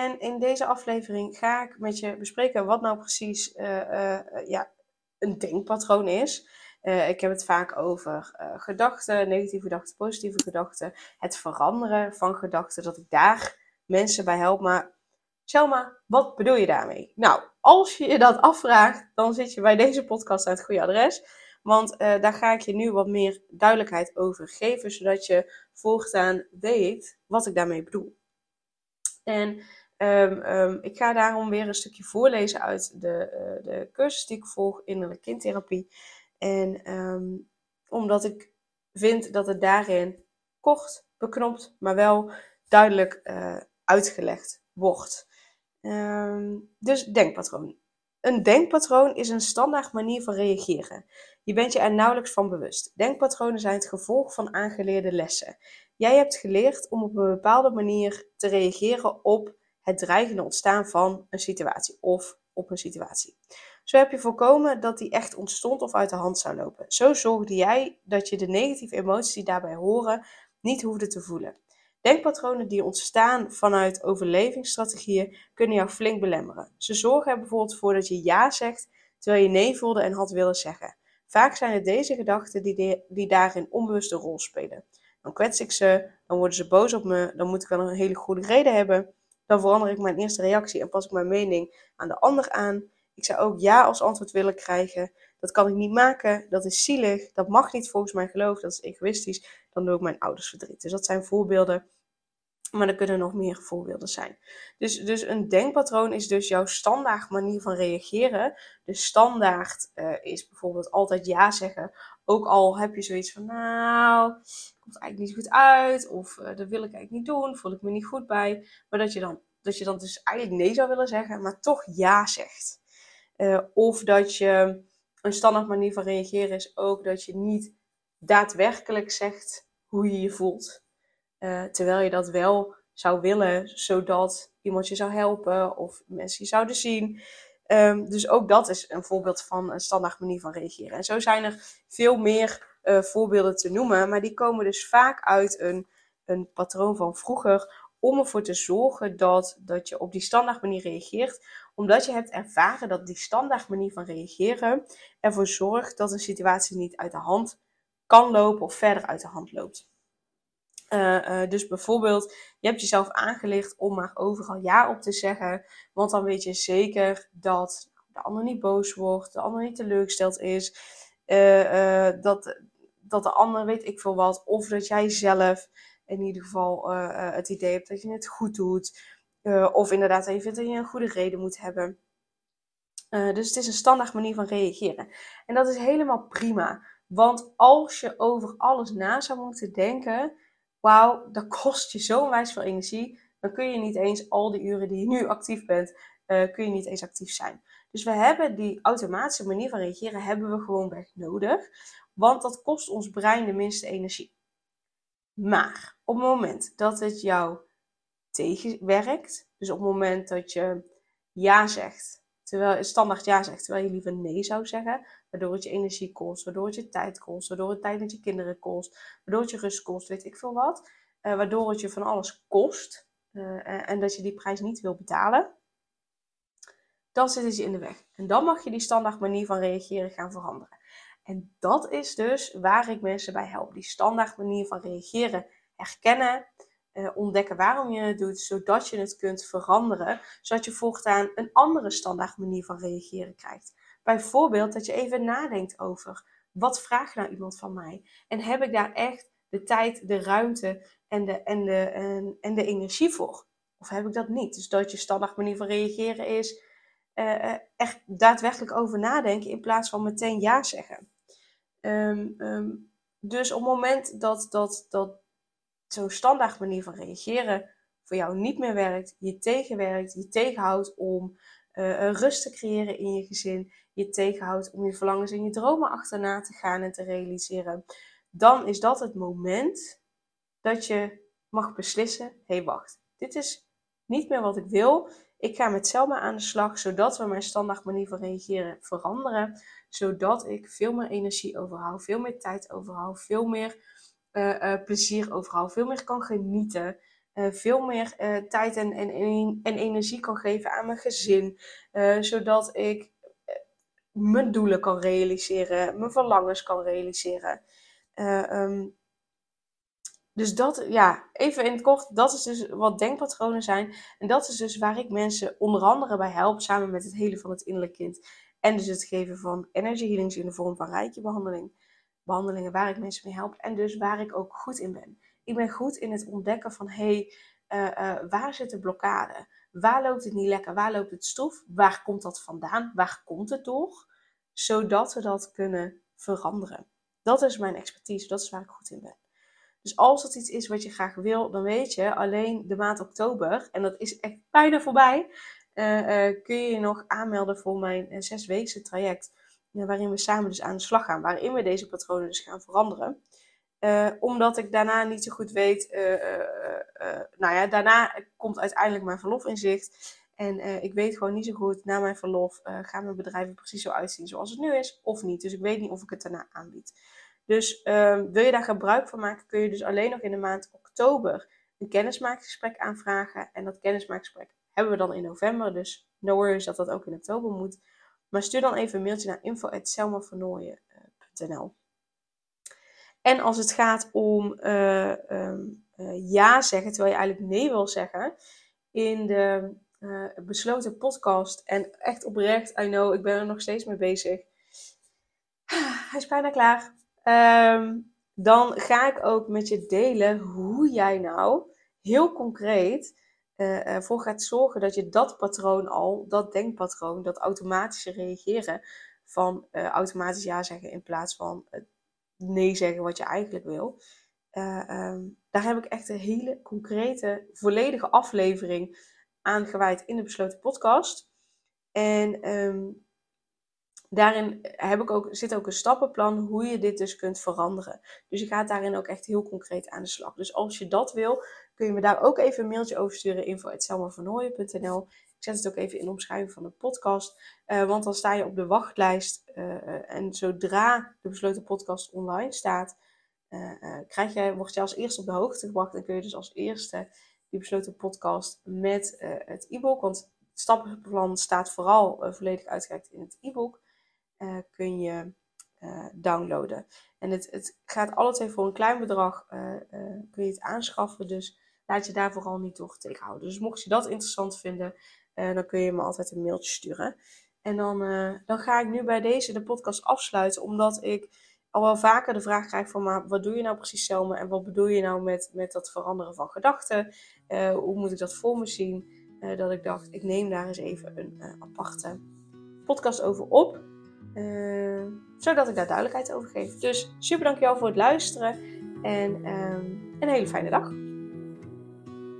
En in deze aflevering ga ik met je bespreken wat nou precies uh, uh, ja, een denkpatroon is. Uh, ik heb het vaak over gedachten, negatieve gedachten, positieve gedachten. Het veranderen van gedachten, dat ik daar mensen bij help. Maar Selma, wat bedoel je daarmee? Nou, als je je dat afvraagt, dan zit je bij deze podcast aan het goede adres. Want daar ga ik je nu wat meer duidelijkheid over geven, zodat je voortaan weet wat ik daarmee bedoel. En Um, um, ik ga daarom weer een stukje voorlezen uit de, uh, de cursus die ik volg, innerlijke kindtherapie. En um, omdat ik vind dat het daarin kort, beknopt, maar wel duidelijk uh, uitgelegd wordt. dus denkpatroon. Een denkpatroon is een standaard manier van reageren. Je bent je er nauwelijks van bewust. Denkpatronen zijn het gevolg van aangeleerde lessen. Jij hebt geleerd om op een bepaalde manier te reageren op het dreigende ontstaan van een situatie of op een situatie. Zo heb je voorkomen dat die echt ontstond of uit de hand zou lopen. Zo zorgde jij dat je de negatieve emoties die daarbij horen niet hoefde te voelen. Denkpatronen die ontstaan vanuit overlevingsstrategieën kunnen jou flink belemmeren. Ze zorgen er bijvoorbeeld voor dat je ja zegt terwijl je nee voelde en had willen zeggen. Vaak zijn het deze gedachten die, die daarin onbewust een rol spelen. Dan kwets ik ze, dan worden ze boos op me, dan moet ik wel een hele goede reden hebben dan verander ik mijn eerste reactie en pas ik mijn mening aan de ander aan. Ik zou ook ja als antwoord willen krijgen. Dat kan ik niet maken, dat is zielig, dat mag niet volgens mijn geloof, dat is egoïstisch. Dan doe ik mijn ouders verdriet. Dus dat zijn voorbeelden, maar er kunnen nog meer voorbeelden zijn. Dus, dus een denkpatroon is dus jouw standaard manier van reageren. De standaard uh, is bijvoorbeeld altijd ja zeggen, ook al heb je zoiets van, nou, eigenlijk niet goed uit, of uh, dat wil ik eigenlijk niet doen, voel ik me niet goed bij. Maar dat je dan, dat je dan dus eigenlijk nee zou willen zeggen, maar toch ja zegt. Uh, of dat je, een standaard manier van reageren is ook dat je niet daadwerkelijk zegt hoe je je voelt. Uh, terwijl je dat wel zou willen, zodat iemand je zou helpen of mensen je zouden zien. Um, dus ook dat is een voorbeeld van een standaard manier van reageren. En zo zijn er veel meer uh, voorbeelden te noemen, maar die komen dus vaak uit een, een patroon van vroeger om ervoor te zorgen dat, dat je op die standaard manier reageert, omdat je hebt ervaren dat die standaard manier van reageren ervoor zorgt dat een situatie niet uit de hand kan lopen of verder uit de hand loopt. Uh, uh, dus bijvoorbeeld, je hebt jezelf aangelicht om maar overal ja op te zeggen, want dan weet je zeker dat de ander niet boos wordt, de ander niet teleurgesteld is, dat, dat de ander weet ik veel wat, of dat jij zelf in ieder geval het idee hebt dat je het goed doet, of inderdaad je vindt dat je een goede reden moet hebben. dus het is een standaard manier van reageren. En dat is helemaal prima, want als je over alles na zou moeten denken wauw, dat kost je zo wijs veel energie. Dan kun je niet eens al die uren die je nu actief bent, kun je niet eens actief zijn. Dus we hebben die automatische manier van reageren, hebben we gewoon weg nodig. Want dat kost ons brein de minste energie. Maar op het moment dat het jou tegenwerkt, dus op het moment dat je ja zegt Terwijl standaard ja zegt, terwijl je liever nee zou zeggen. Waardoor het je energie kost, waardoor het je tijd kost, waardoor het tijd met je kinderen kost, waardoor het je rust kost, weet ik veel wat. Uh, waardoor het je van alles kost uh, en dat je die prijs niet wil betalen. Dan zitten ze in de weg. En dan mag je die standaard manier van reageren gaan veranderen. En dat is dus waar ik mensen bij help. Die standaard manier van reageren herkennen uh, ontdekken waarom je het doet, zodat je het kunt veranderen, zodat je voortaan een andere standaard manier van reageren krijgt. Bijvoorbeeld dat je even nadenkt over wat vraagt nou iemand van mij? En heb ik daar echt de tijd, de ruimte en de, en de, en, en de energie voor? Of heb ik dat niet? Dus dat je standaard manier van reageren is uh, echt daadwerkelijk over nadenken in plaats van meteen ja zeggen. Um, um, dus op het moment dat, dat, dat zo'n standaard manier van reageren voor jou niet meer werkt, je tegenwerkt, je tegenhoudt om uh, rust te creëren in je gezin, je tegenhoudt om je verlangens en je dromen achterna te gaan en te realiseren, dan is dat het moment dat je mag beslissen: hé, hey, wacht, dit is niet meer wat ik wil. Ik ga met Selma aan de slag, zodat we mijn standaard manier van reageren veranderen. Zodat ik veel meer energie overhoud, veel meer tijd overhoud, veel meer uh, uh, plezier overhoud, veel meer kan genieten. Uh, veel meer tijd en, en, en, energie kan geven aan mijn gezin. zodat ik mijn doelen kan realiseren, mijn verlangens kan realiseren. Um, dus dat, ja, even in het kort, dat is dus wat denkpatronen zijn. En dat is dus waar ik mensen onder andere bij help, samen met het hele van het innerlijk kind. En dus het geven van energy healings in de vorm van rijke behandeling. Behandelingen waar ik mensen mee help. En dus waar ik ook goed in ben. Ik ben goed in het ontdekken van, hé, hey, uh, uh, waar zit de blokkade? Waar loopt het niet lekker? Waar loopt het stroef? Waar komt dat vandaan? Waar komt het door? Zodat we dat kunnen veranderen. Dat is mijn expertise, dat is waar ik goed in ben. Dus als dat iets is wat je graag wil, dan weet je alleen de maand oktober, en dat is echt bijna voorbij, uh, uh, kun je je nog aanmelden voor mijn uh, zesweekse traject. waarin we samen dus aan de slag gaan, waarin we deze patronen dus gaan veranderen. omdat ik daarna niet zo goed weet, nou ja, daarna komt uiteindelijk mijn verlof in zicht. En ik weet gewoon niet zo goed, na mijn verlof gaan mijn bedrijven precies zo uitzien zoals het nu is, of niet. Dus ik weet niet of ik het daarna aanbied. Dus um, wil je daar gebruik van maken, kun je dus alleen nog in de maand oktober een kennismakingsgesprek aanvragen. En dat kennismakingsgesprek hebben we dan in november. Dus no worries dat dat ook in oktober moet. Maar stuur dan even een mailtje naar info.selmavernooien.nl En als het gaat om uh, um, uh, ja zeggen, terwijl je eigenlijk nee wil zeggen, in de besloten podcast. En echt oprecht, I know, ik ben er nog steeds mee bezig. Hij is bijna klaar. Ehm, dan ga ik ook met je delen hoe jij nou heel concreet uh, ervoor gaat zorgen dat je dat patroon al, dat denkpatroon, dat automatische reageren van uh, automatisch ja zeggen in plaats van nee zeggen wat je eigenlijk wil. Uh, daar heb ik echt een hele concrete, volledige aflevering aan gewijd in de besloten podcast. En um, daarin heb ik ook, zit ook een stappenplan hoe je dit dus kunt veranderen. Dus je gaat daarin ook echt heel concreet aan de slag. Dus als je dat wil, kun je me daar ook even een mailtje over sturen. info.selmavernooien.nl Ik zet het ook even in de omschrijving van de podcast. Uh, want dan sta je op de wachtlijst. Uh, en zodra de besloten podcast online staat, uh, krijg je, word je als eerste op de hoogte gebracht. En kun je dus als eerste die besloten podcast met het e-book. Want het stappenplan staat vooral volledig uitgewerkt in het e-book. Eh, kun je uh, downloaden. En het, het gaat alle twee voor een klein bedrag uh, kun je het aanschaffen. Dus laat je daar vooral niet door tegenhouden. Dus mocht je dat interessant vinden, dan kun je me altijd een mailtje sturen. En dan, dan ga ik nu bij deze de podcast afsluiten, omdat ik al wel vaker de vraag krijg van, maar wat doe je nou precies Selma? En wat bedoel je nou met, met dat veranderen van gedachten? hoe moet ik dat voor me zien? dat ik dacht, ik neem daar eens even een aparte podcast over op. Uh, zodat ik daar duidelijkheid over geef. Dus super dankjewel voor het luisteren en um, een hele fijne dag.